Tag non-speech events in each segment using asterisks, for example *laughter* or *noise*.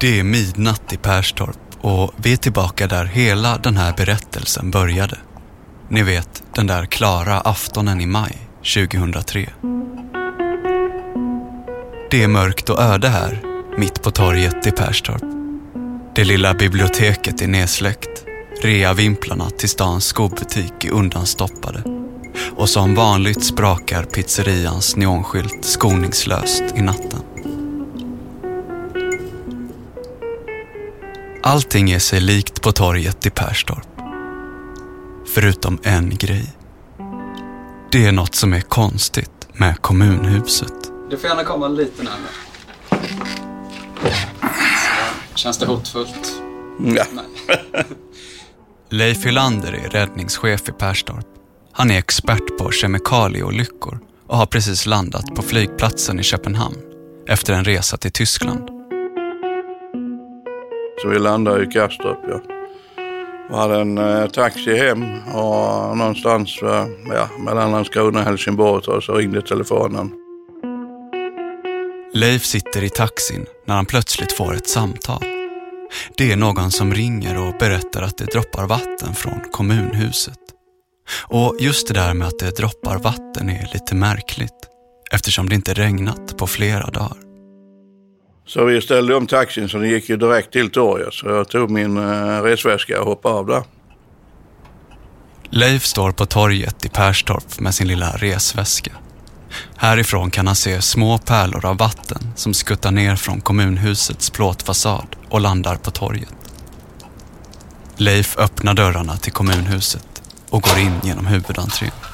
Det är midnatt i Perstorp och vi är tillbaka där hela den här berättelsen började. Ni vet, den där klara aftonen i maj 2003. Det är mörkt och öde här, mitt på torget i Perstorp. Det lilla biblioteket är nedsläckt. Reavimplarna till stans skobutik är undanstoppade. Och som vanligt sprakar pizzerians neonskylt skoningslöst i natten. Allting är sig likt på torget i Perstorp. Förutom en grej. Det är något som är konstigt med kommunhuset. Du får gärna komma lite närmare. Så, känns det hotfullt? Ja. Nej. *laughs* Leif Hylander är räddningschef i Perstorp. Han är expert på kemikalieolyckor och har precis landat på flygplatsen i Köpenhamn efter en resa till Tyskland. Så vi landade i Kastrup. Ja. Vi hade en eh, taxi hem och någonstans eh, ja, mellan Landskrona och Helsingborg och så ringde telefonen. Leif sitter i taxin när han plötsligt får ett samtal. Det är någon som ringer och berättar att det droppar vatten från kommunhuset. Och just det där med att det droppar vatten är lite märkligt eftersom det inte regnat på flera dagar. Så vi ställde om taxin så den gick ju direkt till torget. Så jag tog min eh, resväska och hoppade av där. Leif står på torget i Perstorp med sin lilla resväska. Härifrån kan han se små pärlor av vatten som skuttar ner från kommunhusets plåtfasad och landar på torget. Leif öppnar dörrarna till kommunhuset och går in genom huvudentrén.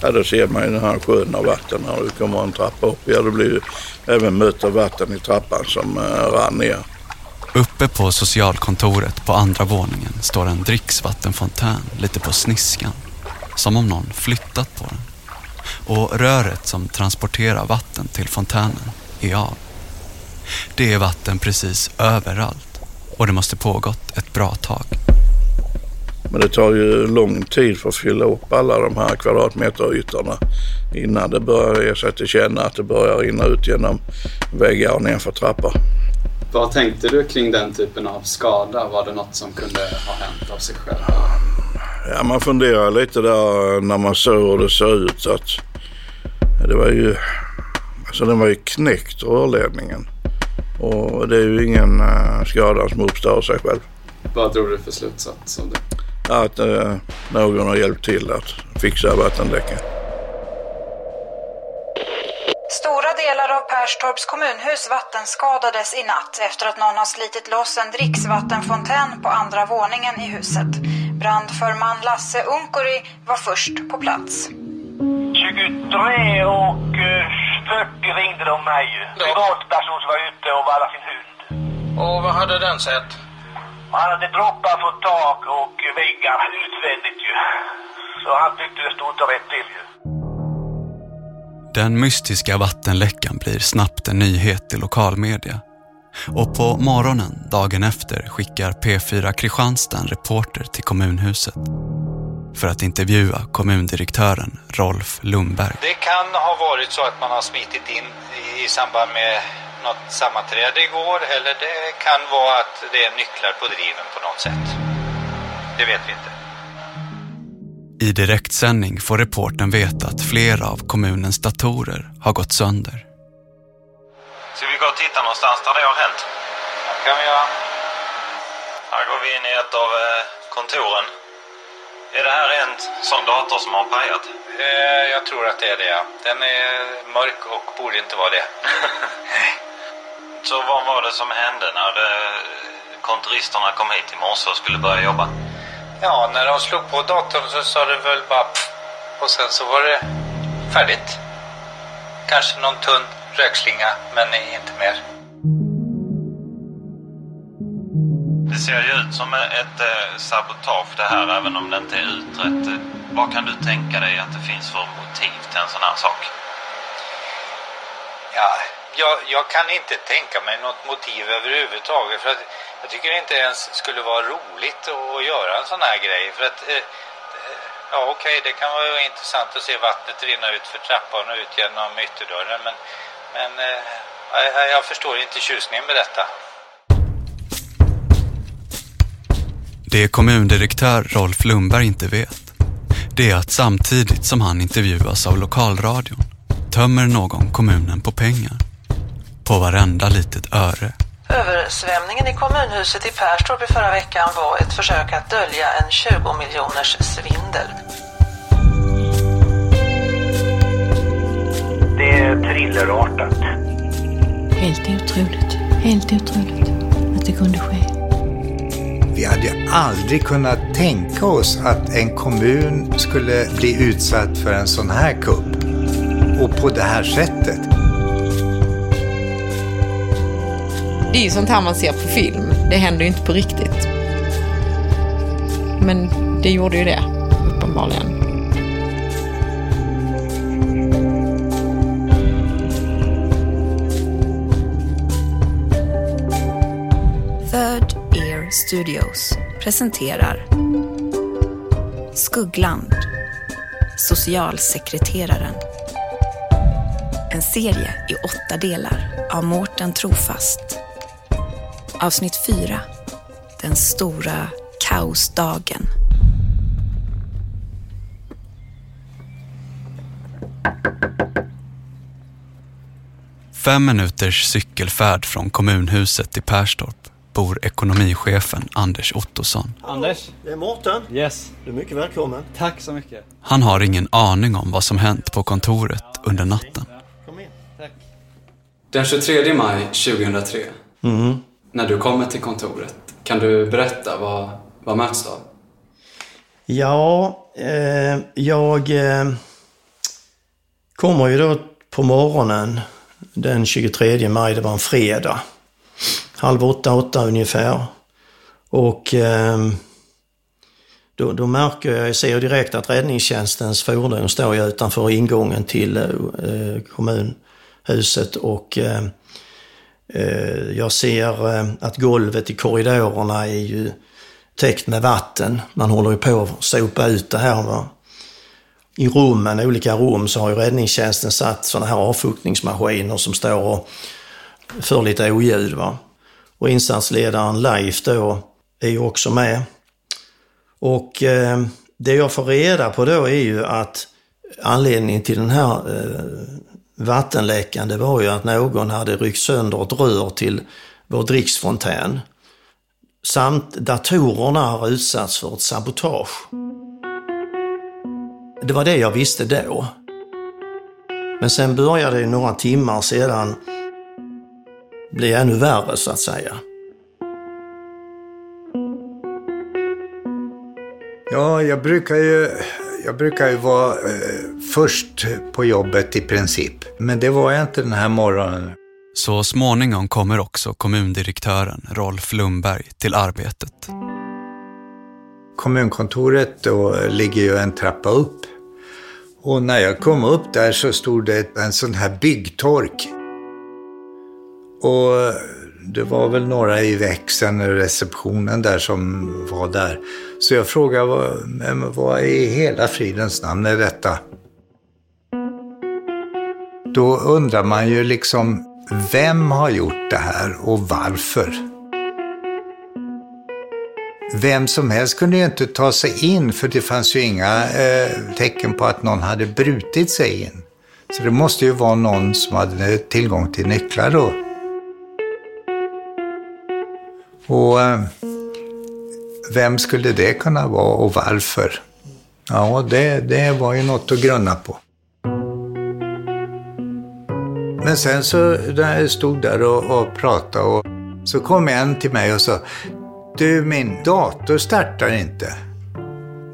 Ja, då ser man ju den här sjön av vatten här. du kommer en trappa upp. Ja, det blir ju även mött av vatten i trappan som eh, rann ner. Uppe på socialkontoret på andra våningen står en dricksvattenfontän lite på sniskan. Som om någon flyttat på den. Och röret som transporterar vatten till fontänen är av. Det är vatten precis överallt och det måste pågått ett bra tag. Men det tar ju lång tid för att fylla upp alla de här kvadratmeterytorna innan det börjar ge sig till känna att det börjar rinna ut genom väggar och nerför trappor. Vad tänkte du kring den typen av skada? Var det något som kunde ha hänt av sig själv? Ja, man funderar lite där när man såg hur det såg ut att det var ju, alltså den var ju knäckt rörledningen. Och det är ju ingen uh, skada som uppstår av sig själv. Vad drog du för slutsats av det? Att uh, någon har hjälpt till att fixa vattenläckan. Stora delar av Perstorps kommunhus vattenskadades i natt efter att någon har slitit loss en dricksvattenfontän på andra våningen i huset. Brandförman Lasse Unkuri var först på plats. 23 och eh, 40 ringde de mig ju. Privatperson som var ute och vallade sin hund. Och vad hade den sett? Han hade droppar från tak och väggar utvändigt ju. Så han tyckte det stod inte rätt till ju. Den mystiska vattenläckan blir snabbt en nyhet i lokalmedia. Och på morgonen dagen efter skickar P4 Kristianstad en reporter till kommunhuset för att intervjua kommundirektören Rolf Lundberg. Det kan ha varit så att man har smitit in i samband med något sammanträde igår eller det kan vara att det är nycklar på driven på något sätt. Det vet vi inte. I direktsändning får reporten veta att flera av kommunens datorer har gått sönder. Ska vi gå och titta någonstans där det har hänt? Det kan vi göra. Här går vi in i ett av eh, kontoren. Är det här en sån dator som har pajat? Eh, jag tror att det är det, ja. Den är mörk och borde inte vara det. *laughs* Så vad var det som hände när eh, kontoristerna kom hit i morse och skulle börja jobba? Ja, när de slog på datorn så sa det väl bara pff, och sen så var det färdigt. Kanske någon tunn rökslinga, men inte mer. Det ser ju ut som ett eh, sabotage det här, även om det inte är utrett. Vad kan du tänka dig att det finns för motiv till en sån här sak? Ja, jag, jag, kan inte tänka mig något motiv överhuvudtaget. För att jag tycker det inte ens skulle vara roligt att, göra en sån här grej. För att, eh, eh ja okej, okay, det kan vara intressant att se vattnet rinna ut för trappan och ut genom ytterdörren. Men, men eh, jag, jag förstår inte tjusningen med detta. Det kommundirektör Rolf Lundberg inte vet, det är att samtidigt som han intervjuas av lokalradion tömmer någon kommunen på pengar. På varenda litet öre. Översvämningen i kommunhuset i Perstorp i förra veckan var ett försök att dölja en 20 miljoners svindel. Det är thrillerartat. Helt otroligt. Helt otroligt att det kunde ske. Vi hade aldrig kunnat tänka oss att en kommun skulle bli utsatt för en sån här kupp. Och på det här sättet. Det är ju sånt här man ser på film. Det händer ju inte på riktigt. Men det gjorde ju det, uppenbarligen. Third Ear Studios presenterar Skuggland Socialsekreteraren En serie i åtta delar av Mårten Trofast Avsnitt 4 Den stora kaosdagen Fem minuters cykelfärd från kommunhuset i Perstorp bor ekonomichefen Anders Ottosson. Anders? Det är Mårten. Yes. Du är mycket välkommen. Tack så mycket. Han har ingen aning om vad som hänt på kontoret under natten. Kom in. Tack. Den 23 maj 2003, Mm när du kommer till kontoret, kan du berätta vad, vad möts du av? Ja, eh, jag eh, kommer ju då på morgonen den 23 maj, det var en fredag. Halv åtta, åtta ungefär. Och eh, då, då märker jag, jag ser direkt att räddningstjänstens fordon står ju utanför ingången till eh, eh kommunhuset och eh, Eh, jag ser eh, att golvet i korridorerna är ju täckt med vatten. Man håller ju på att sopa ut det här. Va? I rummen, olika rum, så har ju räddningstjänsten satt sådana här avfuktningsmaskiner som står och för lite oljud. Va? Och insatsledaren Leif då är ju också med. Och eh, det jag får reda på då är ju att anledningen till den här eh, vattenläckan, det var ju att någon hade ryckt sönder ett rör till vår dricksfontän. Samt datorerna har utsatts för ett sabotage. Det var det jag visste då. Men sen började det några timmar sedan bli ännu värre så att säga. Ja, jag brukar ju, jag brukar ju vara eh, först på jobbet i princip. Men det var jag inte den här morgonen. Så småningom kommer också kommundirektören Rolf Lundberg till arbetet. Kommunkontoret då ligger ju en trappa upp. Och när jag kom upp där så stod det en sån här byggtork. Och det var väl några i växeln, receptionen där som var där. Så jag frågade, vad, men vad i hela fridens namn är detta? Då undrar man ju liksom, vem har gjort det här och varför? Vem som helst kunde ju inte ta sig in för det fanns ju inga eh, tecken på att någon hade brutit sig in. Så det måste ju vara någon som hade tillgång till nycklar då. Och eh, vem skulle det kunna vara och varför? Ja, det, det var ju något att grunna på. Men sen så när jag stod där och, och pratade och så kom en till mig och sa Du, min dator startar inte.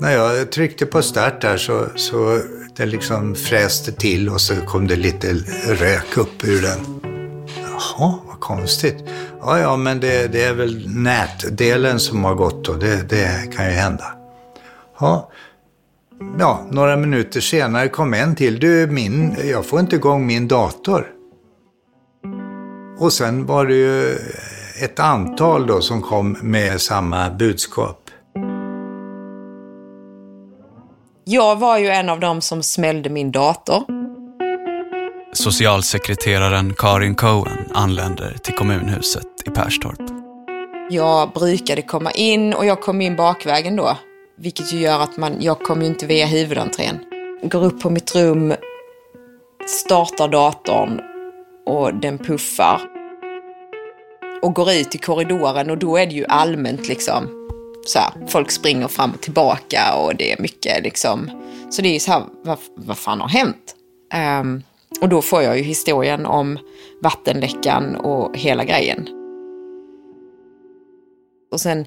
När jag tryckte på start där så, så det liksom fräste till och så kom det lite rök upp ur den. Jaha, vad konstigt. Ja, ja, men det, det är väl nätdelen som har gått och det, det kan ju hända. Ja. ja, några minuter senare kom en till. Du, min, jag får inte igång min dator. Och sen var det ju ett antal då som kom med samma budskap. Jag var ju en av dem som smällde min dator. Socialsekreteraren Karin Cohen anländer till kommunhuset i Perstorp. Jag brukade komma in och jag kom in bakvägen då. Vilket ju gör att man, jag kom ju inte via huvudentrén. Går upp på mitt rum, startar datorn och den puffar. Och går ut i korridoren och då är det ju allmänt liksom så här, folk springer fram och tillbaka och det är mycket liksom. Så det är ju så här, vad, vad fan har hänt? Um, och då får jag ju historien om vattenläckan och hela grejen. Och sen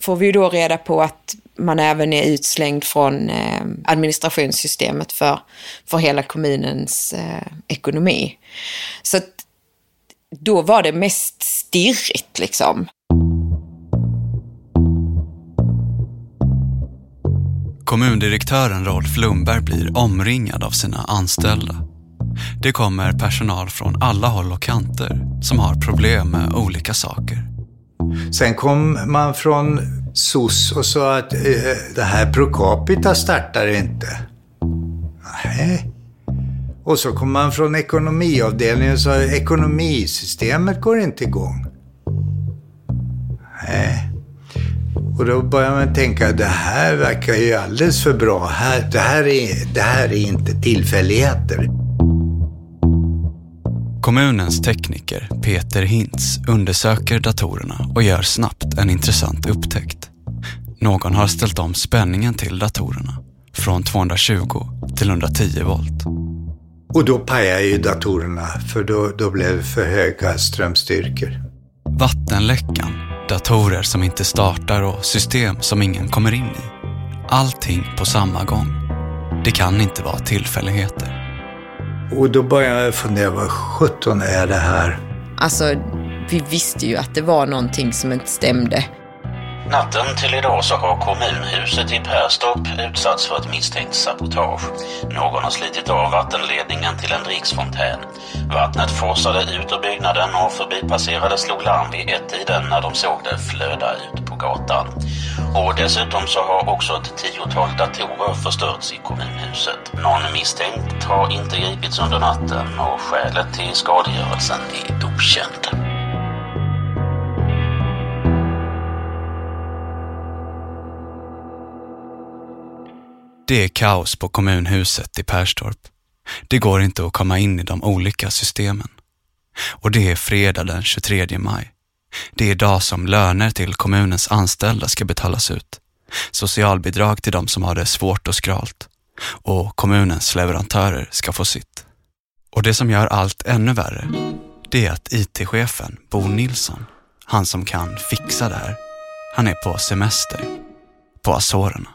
får vi ju då reda på att man även är utslängd från eh, administrationssystemet för, för hela kommunens eh, ekonomi. Så att då var det mest stirrigt liksom. Kommundirektören Rolf Lundberg blir omringad av sina anställda. Det kommer personal från alla håll och kanter som har problem med olika saker. Sen kom man från SOS och sa att eh, det här pro capita startar inte. Nej. Och så kom man från ekonomiavdelningen och sa att ekonomisystemet går inte igång. Nej. Och då började man tänka, det här verkar ju alldeles för bra. Det här är, det här är inte tillfälligheter. Kommunens tekniker Peter Hintz undersöker datorerna och gör snabbt en intressant upptäckt. Någon har ställt om spänningen till datorerna från 220 till 110 volt. Och då pajar ju datorerna för då, då blev det för höga strömstyrkor. Vattenläckan, datorer som inte startar och system som ingen kommer in i. Allting på samma gång. Det kan inte vara tillfälligheter. Och då började jag fundera, vad sjutton är det här? Alltså, vi visste ju att det var någonting som inte stämde. Natten till idag så har kommunhuset i Perstorp utsatts för ett misstänkt sabotage. Någon har slitit av vattenledningen till en dricksfontän. Vattnet forsade ut ur byggnaden och förbipasserade slog larm vid ett-tiden när de såg det flöda ut på gatan. Och dessutom så har också ett tiotal datorer förstörts i kommunhuset. Någon misstänkt har inte gripits under natten och skälet till skadegörelsen är okänd. Det är kaos på kommunhuset i Perstorp. Det går inte att komma in i de olika systemen. Och det är fredag den 23 maj. Det är idag som löner till kommunens anställda ska betalas ut. Socialbidrag till de som har det svårt och skralt. Och kommunens leverantörer ska få sitt. Och det som gör allt ännu värre, det är att IT-chefen Bo Nilsson, han som kan fixa det här, han är på semester på Azorerna.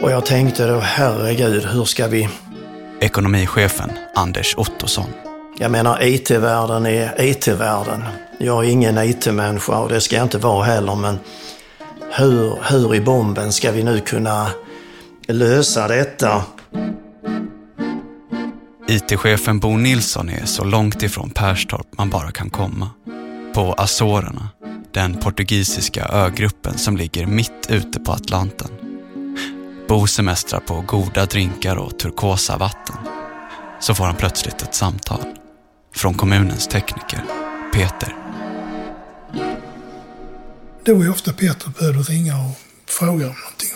Och jag tänkte då, herregud, hur ska vi... Ekonomichefen Anders Ottosson. Jag menar, IT-världen är IT-världen. Jag är ingen IT-människa och det ska jag inte vara heller, men hur, hur i bomben ska vi nu kunna lösa detta? IT-chefen Bo Nilsson är så långt ifrån Perstorp man bara kan komma. På Azorerna, den portugisiska ögruppen som ligger mitt ute på Atlanten. Bo semestrar på goda drinkar och turkosa vatten. Så får han plötsligt ett samtal. Från kommunens tekniker, Peter. Det var ju ofta Peter behövde ringa och fråga om någonting.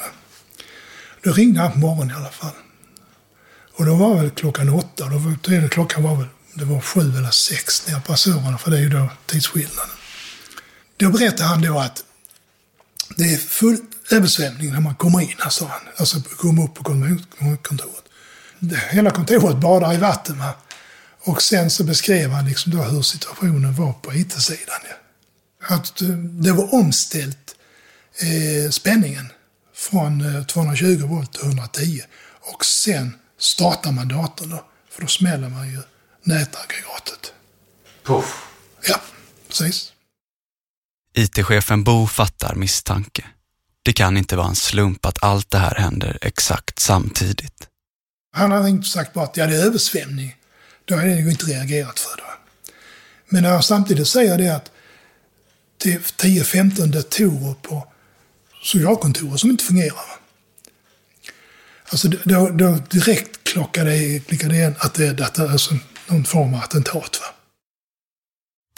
Då ringde han på morgonen i alla fall. Och då var väl klockan åtta. Då var, klockan var väl det var sju eller sex nere på Azorerna, för det är ju då tidsskillnaden. Då berättade han då att det är full översvämning när man kommer in, sa han. Alltså kommer upp på kontoret. Hela kontoret badar i vatten. Va? Och sen så beskrev han liksom då hur situationen var på IT-sidan. Ja. Att eh, det var omställt eh, spänningen från eh, 220 volt till 110. Och sen startar man datorn då, för då smäller man ju nätaggregatet. Puff. Ja, precis. IT-chefen Bo fattar misstanke. Det kan inte vara en slump att allt det här händer exakt samtidigt. Han hade inte sagt bara att det är översvämning. Då hade jag ju inte reagerat för det. Men när jag samtidigt säger det att det är 10-15 datorer på socialkontoret som inte fungerar. Alltså då, då direkt klockar det, klickar det igen att det är alltså någon form av attentat. Va?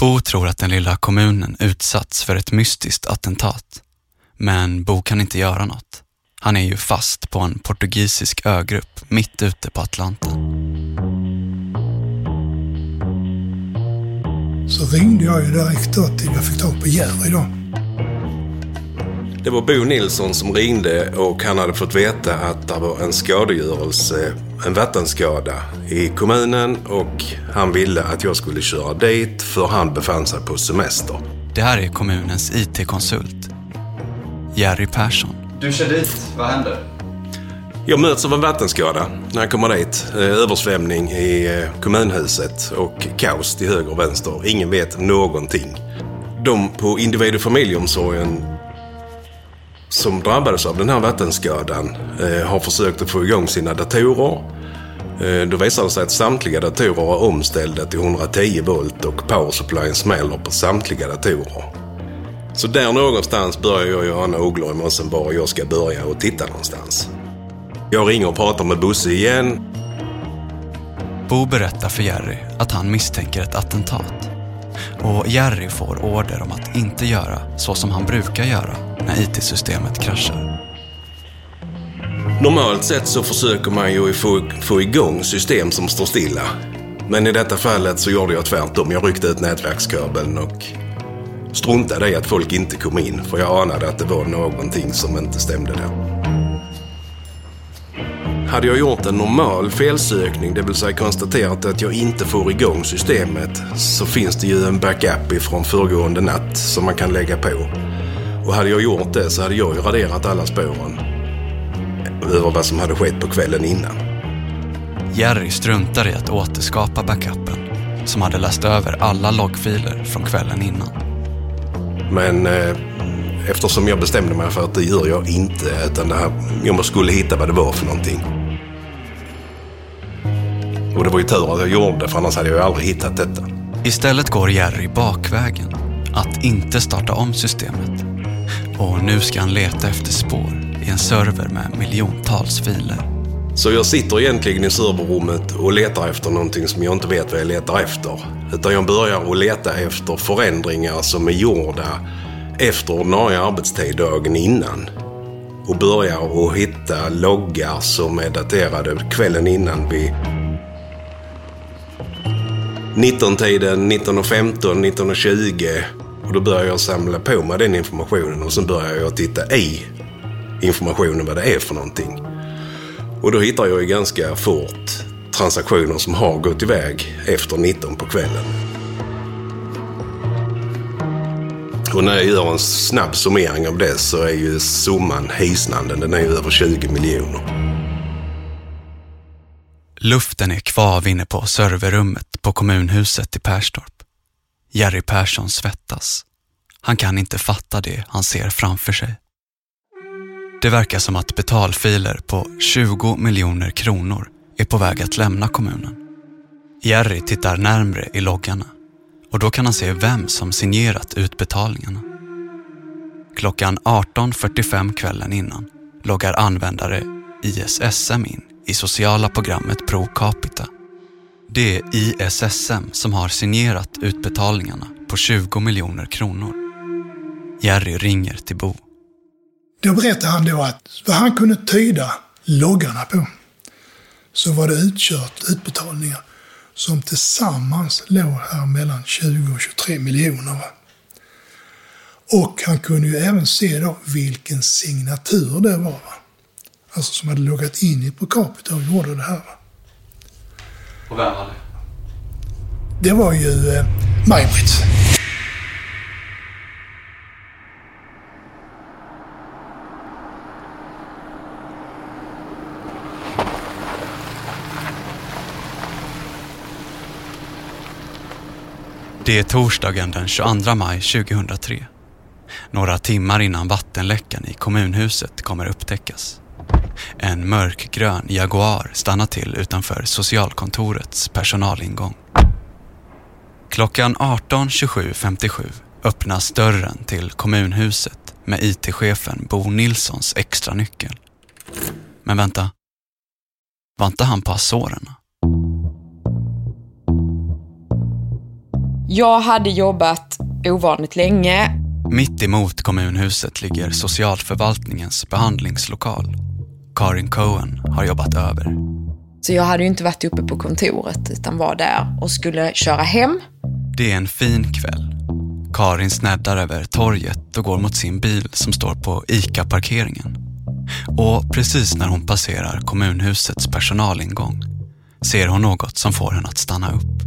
Bo tror att den lilla kommunen utsatts för ett mystiskt attentat. Men Bo kan inte göra något. Han är ju fast på en portugisisk ögrupp mitt ute på Atlanten. Så ringde jag ju direkt då till, jag fick tag på Jerry då. Det var Bo Nilsson som ringde och han hade fått veta att det var en skadegörelse, en vattenskada i kommunen och han ville att jag skulle köra dit för han befann sig på semester. Det här är kommunens IT-konsult, Jerry Persson. Du kör dit, vad händer? Jag möts av en vattenskada när jag kommer dit. Eh, Översvämning i eh, kommunhuset och kaos till höger och vänster. Ingen vet någonting. De på individ och familjeomsorgen som drabbades av den här vattenskadan eh, har försökt att få igång sina datorer. Eh, då visar det sig att samtliga datorer är omställda till 110 volt och powersupplyen smäller på samtliga datorer. Så där någonstans börjar jag göra ana ugglor i mossen var jag ska börja och titta någonstans. Jag ringer och pratar med Bosse igen. Bo berättar för Jerry att han misstänker ett attentat. Och Jerry får order om att inte göra så som han brukar göra när IT-systemet kraschar. Normalt sett så försöker man ju få, få igång system som står stilla. Men i detta fallet så gjorde jag tvärtom. Jag ryckte ut nätverkskabeln och struntade i att folk inte kom in. För jag anade att det var någonting som inte stämde där. Hade jag gjort en normal felsökning, det vill säga konstaterat att jag inte får igång systemet, så finns det ju en backup ifrån föregående natt som man kan lägga på. Och hade jag gjort det så hade jag ju raderat alla spåren över vad som hade skett på kvällen innan. Jerry struntar i att återskapa backupen som hade läst över alla loggfiler från kvällen innan. Men eh, eftersom jag bestämde mig för att det gör jag inte, utan det här, jag skulle hitta vad det var för någonting. Och det var ju tur att jag gjorde det, för annars hade jag ju aldrig hittat detta. Istället går Jerry bakvägen, att inte starta om systemet. Och nu ska han leta efter spår i en server med miljontals filer. Så jag sitter egentligen i serverrummet och letar efter någonting som jag inte vet vad jag letar efter. Utan jag börjar att leta efter förändringar som är gjorda efter ordinarie arbetstid dagen innan. Och börjar att hitta loggar som är daterade kvällen innan vid 19-tiden, 19.15, 19.20. Och då börjar jag samla på mig den informationen och sen börjar jag titta i informationen vad det är för någonting. Och då hittar jag ju ganska fort transaktioner som har gått iväg efter 19 på kvällen. Och när jag gör en snabb summering av det så är ju summan hisnande. Den är ju över 20 miljoner. Luften är kvav inne på serverrummet på kommunhuset i Perstorp. Jerry Persson svettas. Han kan inte fatta det han ser framför sig. Det verkar som att betalfiler på 20 miljoner kronor är på väg att lämna kommunen. Jerry tittar närmre i loggarna och då kan han se vem som signerat utbetalningarna. Klockan 18.45 kvällen innan loggar användare ISSM in i sociala programmet Pro Capita. Det är ISSM som har signerat utbetalningarna på 20 miljoner kronor. Jerry ringer till Bo. Då berättade han då att vad han kunde tyda loggarna på så var det utkört utbetalningar som tillsammans låg här mellan 20 och 23 miljoner. Och han kunde ju även se då vilken signatur det var. Alltså som hade loggat in i Procapita och gjorde det här. Och vem var det? Det var ju eh, Maj-Britt. Det är torsdagen den 22 maj 2003. Några timmar innan vattenläckan i kommunhuset kommer upptäckas. En mörkgrön Jaguar stannar till utanför socialkontorets personalingång. Klockan 18.27.57 öppnas dörren till kommunhuset med IT-chefen Bo Nilssons extra nyckel. Men vänta. Var inte han på Azorerna? Jag hade jobbat ovanligt länge. Mitt emot kommunhuset ligger socialförvaltningens behandlingslokal. Karin Cohen har jobbat över. Så jag hade ju inte varit uppe på kontoret utan var där och skulle köra hem. Det är en fin kväll. Karin sneddar över torget och går mot sin bil som står på ICA-parkeringen. Och precis när hon passerar kommunhusets personalingång ser hon något som får henne att stanna upp.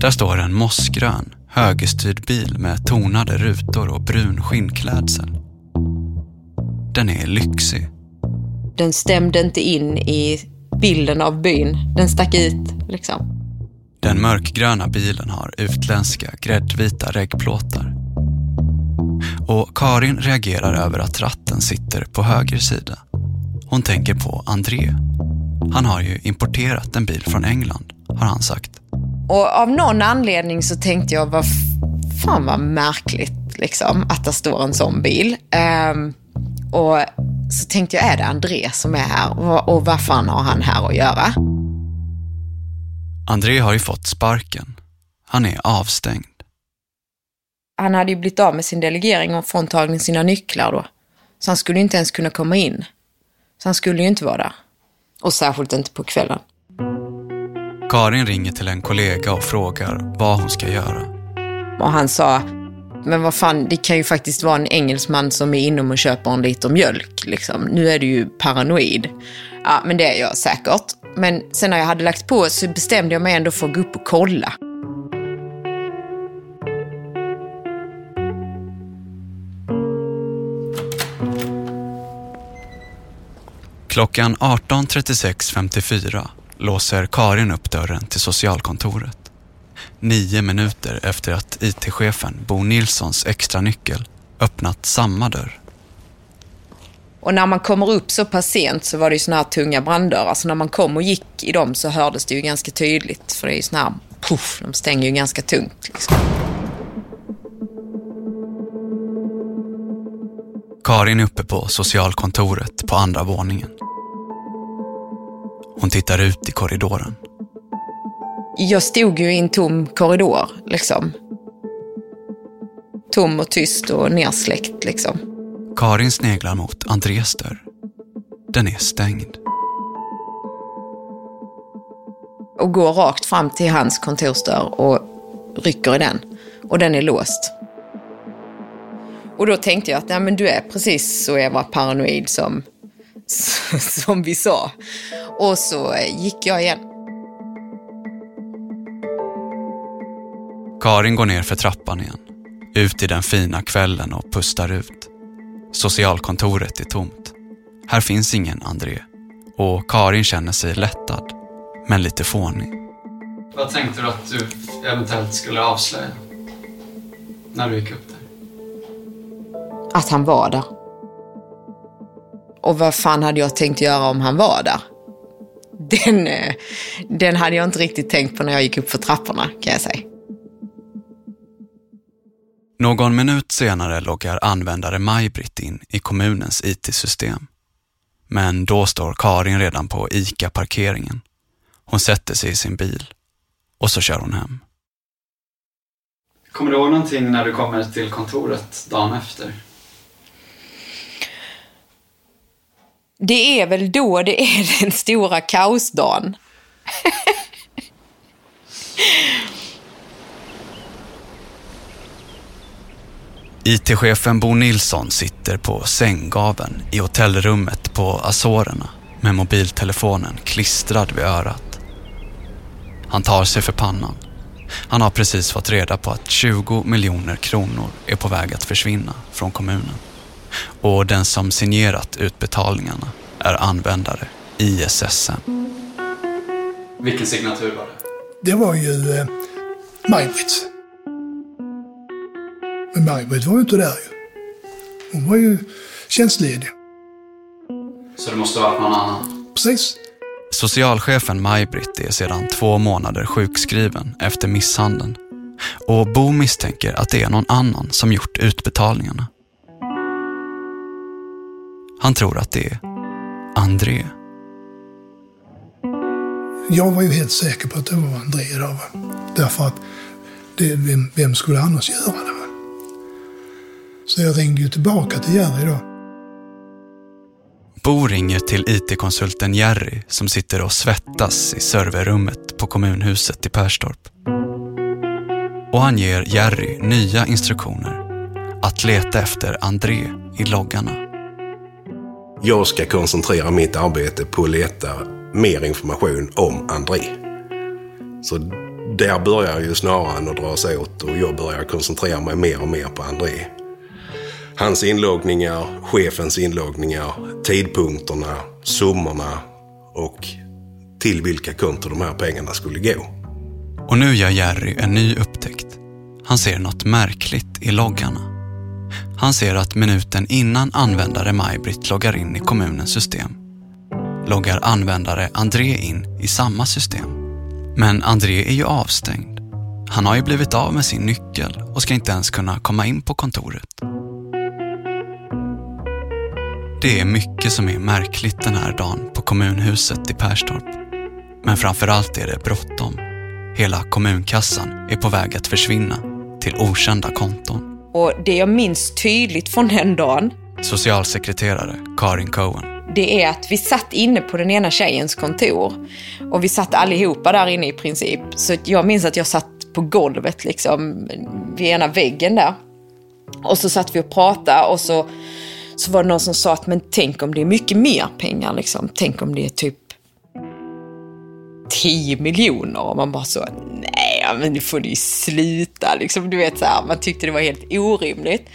Där står en mossgrön, högerstyrd bil med tonade rutor och brun skinnklädsel. Den är lyxig. Den stämde inte in i bilden av byn. Den stack ut liksom. Den mörkgröna bilen har utländska gräddvita reggplåtar. Och Karin reagerar över att ratten sitter på höger sida. Hon tänker på André. Han har ju importerat en bil från England, har han sagt. Och av någon anledning så tänkte jag, vad fan vad märkligt liksom, att det står en sån bil. Um, och så tänkte jag, är det André som är här? Och, och vad fan har han här att göra? André har ju fått sparken. Han är avstängd. Han hade ju blivit av med sin delegering och fråntagen sina nycklar då. Så han skulle inte ens kunna komma in. Så han skulle ju inte vara där. Och särskilt inte på kvällen. Karin ringer till en kollega och frågar vad hon ska göra. Och han sa, men vad fan, det kan ju faktiskt vara en engelsman som är inom och köper en liter mjölk. Liksom. Nu är du ju paranoid. Ja, men det är jag säkert. Men sen när jag hade lagt på så bestämde jag mig ändå för att gå upp och kolla. Klockan 18.36.54 låser Karin upp dörren till socialkontoret. Nio minuter efter att IT-chefen Bo Nilssons extra nyckel öppnat samma dörr. Och när man kommer upp så pass sent så var det ju såna här tunga branddörrar. Så när man kom och gick i dem så hördes det ju ganska tydligt. För det är ju såna här, puff, de stänger ju ganska tungt. Liksom. Karin är uppe på socialkontoret på andra våningen. Hon tittar ut i korridoren. Jag stod ju i en tom korridor, liksom. Tom och tyst och nersläckt, liksom. Karin sneglar mot Andres dörr. Den är stängd. Och går rakt fram till hans kontorsdörr och rycker i den. Och den är låst. Och då tänkte jag att nej, men du är precis så Eva paranoid som, *laughs* som vi sa. Och så gick jag igen. Karin går ner för trappan igen. Ut i den fina kvällen och pustar ut. Socialkontoret är tomt. Här finns ingen André. Och Karin känner sig lättad, men lite fånig. Vad tänkte du att du eventuellt skulle avslöja? När du gick upp där? Att han var där. Och vad fan hade jag tänkt göra om han var där? Den, eh, den hade jag inte riktigt tänkt på när jag gick upp för trapporna, kan jag säga. Någon minut senare loggar användare Maj-Britt in i kommunens IT-system. Men då står Karin redan på ICA-parkeringen. Hon sätter sig i sin bil och så kör hon hem. Kommer du ihåg någonting när du kommer till kontoret dagen efter? Det är väl då det är den stora kaosdagen. *laughs* IT-chefen Bo Nilsson sitter på sänggaveln i hotellrummet på Azorerna med mobiltelefonen klistrad vid örat. Han tar sig för pannan. Han har precis fått reda på att 20 miljoner kronor är på väg att försvinna från kommunen. Och den som signerat utbetalningarna är användare ISSM. Vilken signatur var det? Det var ju eh, Maj-Britts. Men Maj-Britt var ju inte där ju. Hon var ju tjänstledig. Så det måste ha varit någon annan? Precis. Socialchefen Maj-Britt är sedan två månader sjukskriven efter misshandeln. Och Bo misstänker att det är någon annan som gjort utbetalningarna. Han tror att det är André. Jag var ju helt säker på att det var André då. Därför att det, vem, vem skulle annars göra det? Så jag ringde ju tillbaka till Jerry då. Bo ringer till IT-konsulten Jerry som sitter och svettas i serverrummet på kommunhuset i Perstorp. Och han ger Jerry nya instruktioner. Att leta efter André i loggarna. Jag ska koncentrera mitt arbete på att leta mer information om André. Så där börjar ju snarare att dra sig åt och jag börjar koncentrera mig mer och mer på André. Hans inloggningar, chefens inloggningar, tidpunkterna, summorna och till vilka konton de här pengarna skulle gå. Och nu gör Jerry en ny upptäckt. Han ser något märkligt i loggarna. Han ser att minuten innan användare Maj-Britt loggar in i kommunens system loggar användare André in i samma system. Men André är ju avstängd. Han har ju blivit av med sin nyckel och ska inte ens kunna komma in på kontoret. Det är mycket som är märkligt den här dagen på kommunhuset i Perstorp. Men framförallt är det bråttom. Hela kommunkassan är på väg att försvinna till okända konton. Och det jag minns tydligt från den dagen, Socialsekreterare Karin Cohen. det är att vi satt inne på den ena tjejens kontor. Och vi satt allihopa där inne i princip. Så jag minns att jag satt på golvet liksom, vid ena väggen där. Och så satt vi och pratade och så, så var det någon som sa att men tänk om det är mycket mer pengar liksom. Tänk om det är typ 10 miljoner och man bara så, nej men nu får ni sluta liksom. Du vet så här, man tyckte det var helt orimligt.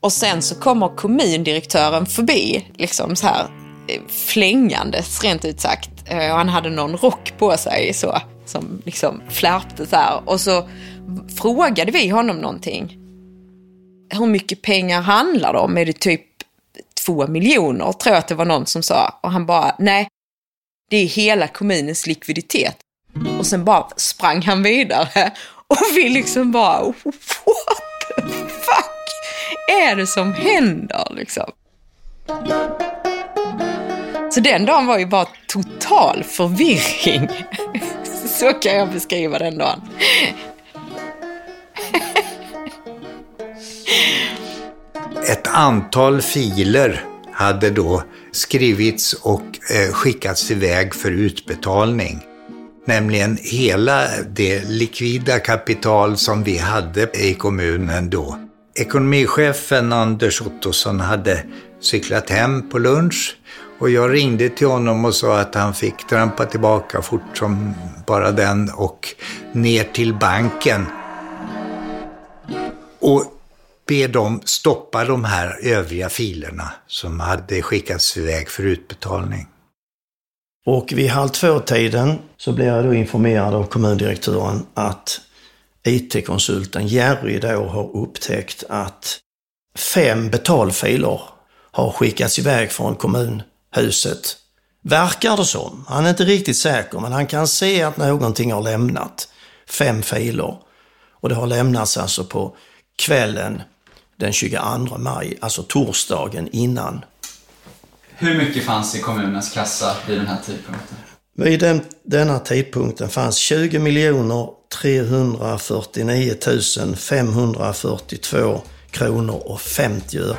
Och sen så kommer kommundirektören förbi, liksom så här eh, flängandes rent ut sagt. Eh, och han hade någon rock på sig så, som liksom flärpte så här. Och så frågade vi honom någonting. Hur mycket pengar handlar det om? Är det typ två miljoner? Tror jag att det var någon som sa. Och han bara, nej, det är hela kommunens likviditet. Och sen bara sprang han vidare. *laughs* Och vi liksom bara, what the fuck är det som händer liksom? Så den dagen var ju bara total förvirring. *laughs* Så kan jag beskriva den dagen. *laughs* Ett antal filer hade då skrivits och eh, skickats iväg för utbetalning. Nämligen hela det likvida kapital som vi hade i kommunen då. Ekonomichefen Anders Ottosson hade cyklat hem på lunch och jag ringde till honom och sa att han fick trampa tillbaka fort som bara den och ner till banken. Och be dem stoppa de här övriga filerna som hade skickats iväg för utbetalning. Och vid halv två-tiden så blev jag då informerad av kommundirektören att IT-konsulten Jerry då har upptäckt att fem betalfiler har skickats iväg från kommunhuset. Verkar det som. Han är inte riktigt säker, men han kan se att någonting har lämnat. Fem filer. Och det har lämnats alltså på kvällen den 22 maj, alltså torsdagen innan. Hur mycket fanns i kommunens kassa vid den här tidpunkten? Vid den, denna tidpunkten fanns 20 miljoner 349 542 kronor och 50 öre.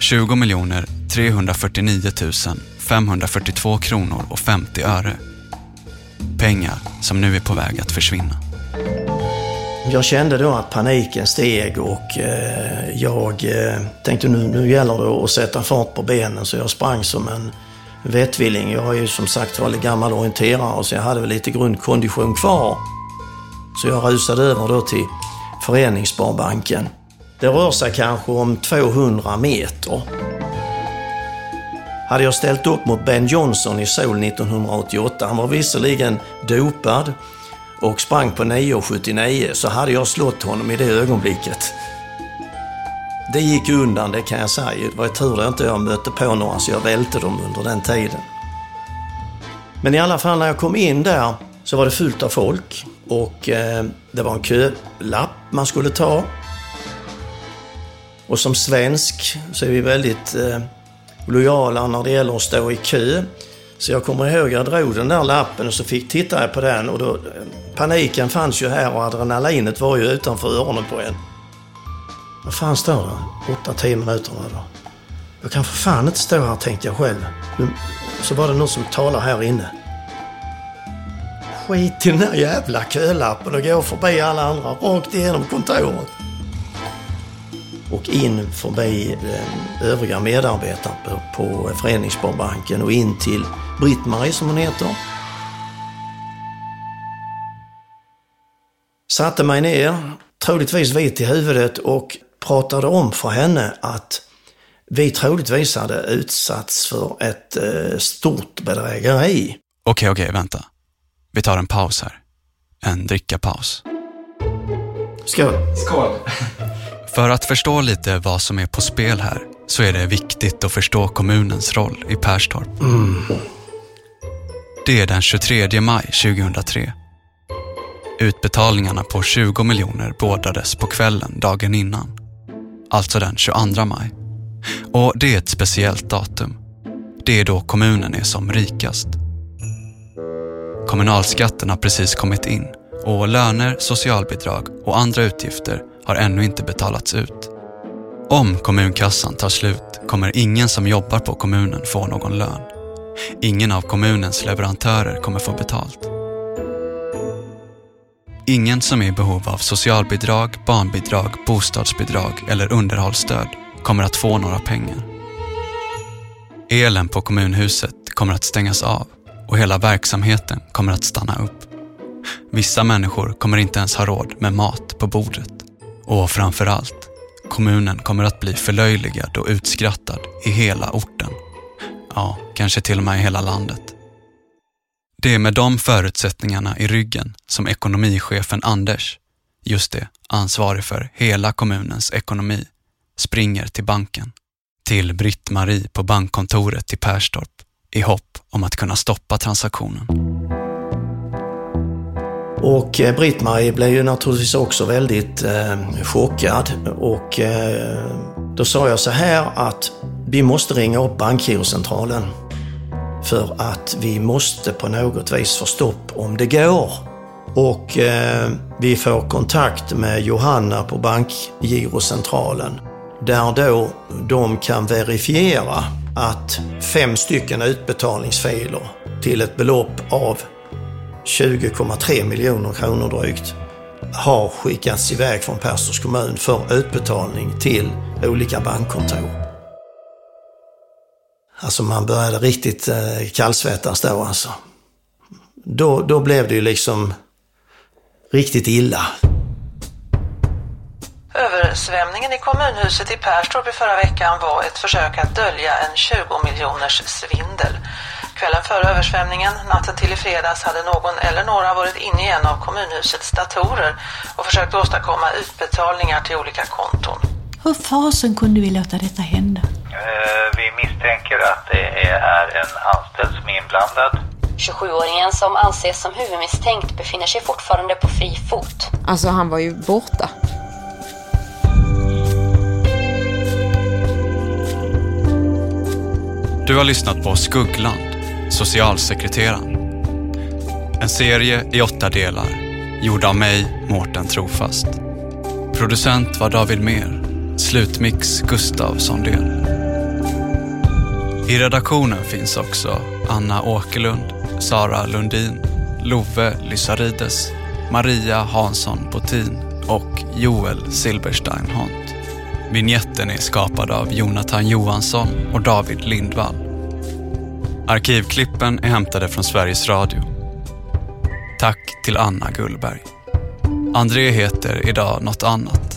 20 miljoner 349 542 kronor och 50 öre. Pengar som nu är på väg att försvinna. Jag kände då att paniken steg och eh, jag eh, tänkte nu, nu gäller det att sätta fart på benen så jag sprang som en vettvilling. Jag är ju som sagt var gammal orienterare så jag hade väl lite grundkondition kvar. Så jag rusade över då till Föreningssparbanken. Det rör sig kanske om 200 meter. Hade jag ställt upp mot Ben Johnson i Seoul 1988, han var visserligen dopad och sprang på 9,79 så hade jag slått honom i det ögonblicket. Det gick undan, det kan jag säga. Det var tur att inte jag mötte på några så jag välte dem under den tiden. Men i alla fall när jag kom in där så var det fullt av folk och eh, det var en kölapp man skulle ta. Och som svensk så är vi väldigt eh, lojala när det gäller att stå i kö. Så jag kommer ihåg, jag drog den där lappen och så fick titta på den och då, eh, paniken fanns ju här och adrenalinet var ju utanför öronen på en. Vad fan står det? 8-10 minuter var det. Jag kan för fan inte stå här tänkte jag själv. Så var det någon som talar här inne. Skit i den där jävla kölappen och gå förbi alla andra rakt igenom kontoret. Och in förbi den övriga medarbetare på, på Föreningssparbanken och in till Britt-Marie som hon heter. Satte mig ner, troligtvis vit i huvudet och pratade om för henne att vi troligtvis hade utsatts för ett eh, stort bedrägeri. Okej, okej, vänta. Vi tar en paus här. En drickapaus. Skål! Skål! För att förstå lite vad som är på spel här så är det viktigt att förstå kommunens roll i Perstorp. Mm. Det är den 23 maj 2003. Utbetalningarna på 20 miljoner bådades på kvällen dagen innan. Alltså den 22 maj. Och det är ett speciellt datum. Det är då kommunen är som rikast. Kommunalskatten har precis kommit in och löner, socialbidrag och andra utgifter har ännu inte betalats ut. Om kommunkassan tar slut kommer ingen som jobbar på kommunen få någon lön. Ingen av kommunens leverantörer kommer få betalt. Ingen som är i behov av socialbidrag, barnbidrag, bostadsbidrag eller underhållsstöd kommer att få några pengar. Elen på kommunhuset kommer att stängas av och hela verksamheten kommer att stanna upp. Vissa människor kommer inte ens ha råd med mat på bordet. Och framför allt, kommunen kommer att bli förlöjligad och utskrattad i hela orten. Ja, kanske till och med i hela landet. Det är med de förutsättningarna i ryggen som ekonomichefen Anders, just det, ansvarig för hela kommunens ekonomi, springer till banken. Till Britt-Marie på bankkontoret i Perstorp i hopp om att kunna stoppa transaktionen. Och eh, Britt-Marie blev ju naturligtvis också väldigt eh, chockad och eh, då sa jag så här att vi måste ringa upp bankgirocentralen för att vi måste på något vis få stopp om det går. Och eh, vi får kontakt med Johanna på bankgirocentralen där då de kan verifiera att fem stycken utbetalningsfiler till ett belopp av 20,3 miljoner kronor drygt har skickats iväg från Perstorps kommun för utbetalning till olika bankkontor. Alltså man började riktigt eh, kallsvettas då alltså. Då, då blev det ju liksom riktigt illa. Översvämningen i kommunhuset i Perstorp i förra veckan var ett försök att dölja en 20 miljoners svindel. Kvällen före översvämningen, natten till i fredags, hade någon eller några varit inne i en av kommunhusets datorer och försökt åstadkomma utbetalningar till olika konton. Hur fasen kunde vi låta detta hända? Eh, vi misstänker att det är en anställd som är inblandad. 27-åringen som anses som huvudmisstänkt befinner sig fortfarande på fri fot. Alltså han var ju borta. Du har lyssnat på Skuggland, socialsekreteraren. En serie i åtta delar, gjord av mig, Mårten Trofast. Producent var David Mer, slutmix Gustav Sondén. I redaktionen finns också Anna Åkerlund, Sara Lundin, Love Lysarides, Maria Hansson Botin och Joel Silberstein Hont. Vinjetten är skapad av Jonathan Johansson och David Lindvall. Arkivklippen är hämtade från Sveriges Radio. Tack till Anna Gullberg. André heter idag något annat.